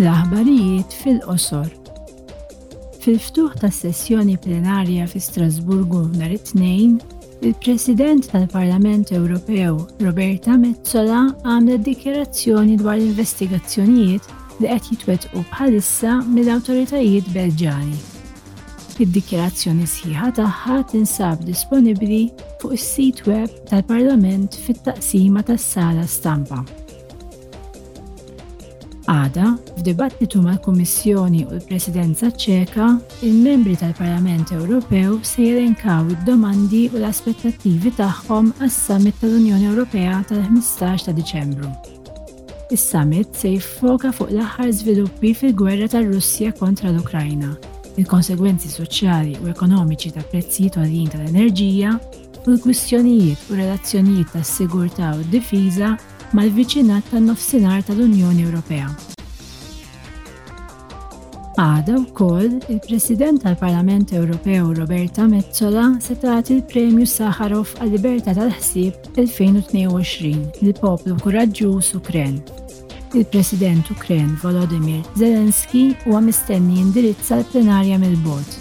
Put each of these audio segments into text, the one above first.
L-aħbarijiet fil-qosor. Fil-ftuħ tas-sessjoni plenarja fi Strasburgu nhar it-Tnejn, il-President tal-Parlament Ewropew, Roberta Metsola, għamlet dikjarazzjoni dwar l-investigazzjonijiet li qed jitwettqu bħalissa mill-awtoritajiet Belġani. Id-dikjarazzjoni sħiħa tagħha tinsab disponibbli fuq is-sit web tal-Parlament fit-taqsima tas-sala stampa. Għada, f'dibattitu mal-Kummissjoni u l-Presidenza ċeka, il-membri tal-Parlament Ewropew se jelenkaw id-domandi u l-aspettattivi tagħhom għas-Summit tal-Unjoni Ewropea tal-15 ta' Diċembru. Is-summit se jiffoka fuq l-aħħar żviluppi fil-gwerra tar-Russja kontra l-Ukrajna, il-konsegwenzi soċjali u ekonomiċi ta' prezzijiet għoljin tal-enerġija u l-kwistjonijiet u relazzjonijiet tas-sigurtà u d-difiża mal-viċinat tan-Nofsinhar tal-Unjoni Ewropea. Għada wkoll, il-President tal-Parlament Ewropew Roberta Metsola se tagħti l-Premju Sakharov għal-Libertà tal-Ħsieb 2022 lill-poplu kuraġġuż Ukren. Il-President Ukren Volodymyr Zelensky huwa mistenni jindirizza l-plenarja mill-bogħod.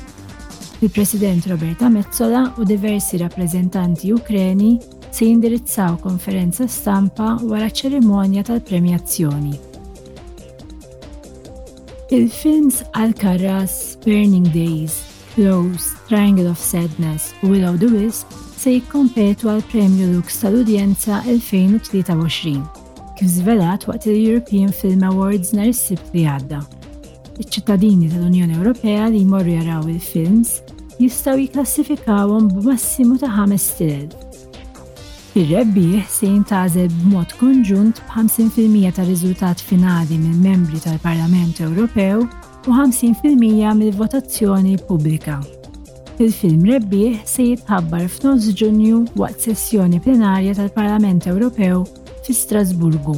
Il-President Roberta Metsola u diversi rappreżentanti Ukreni se jindirizzaw konferenza stampa wara ċ-ċerimonja tal-premjazzjoni. Il-films għal Karras, Burning Days, Flows, Triangle of Sadness u Will of the Wisp se jikkompetu għal Premju Lux tal-Udjenza 2023, kif żvelat waqt il-European Film Awards nhar is-Sibt li għadda. Iċ-ċittadini tal-Unjoni Ewropea li jmorru jaraw il-films jistgħu jikklassifikawhom b'massimu ta' ħames stilel. Ir-rebbieħ se jintgħażel b'mod konġunt b'50 fil-mija tar-riżultat finali mill-Membri tal-Parlament Ewropew u 50 fil-mija mill-votazzjoni pubblika. Il-film rebbieħ se jitħabbar f'nofs Ġunju waqt sessjoni plenarja tal-Parlament Ewropew fi Strasburgu.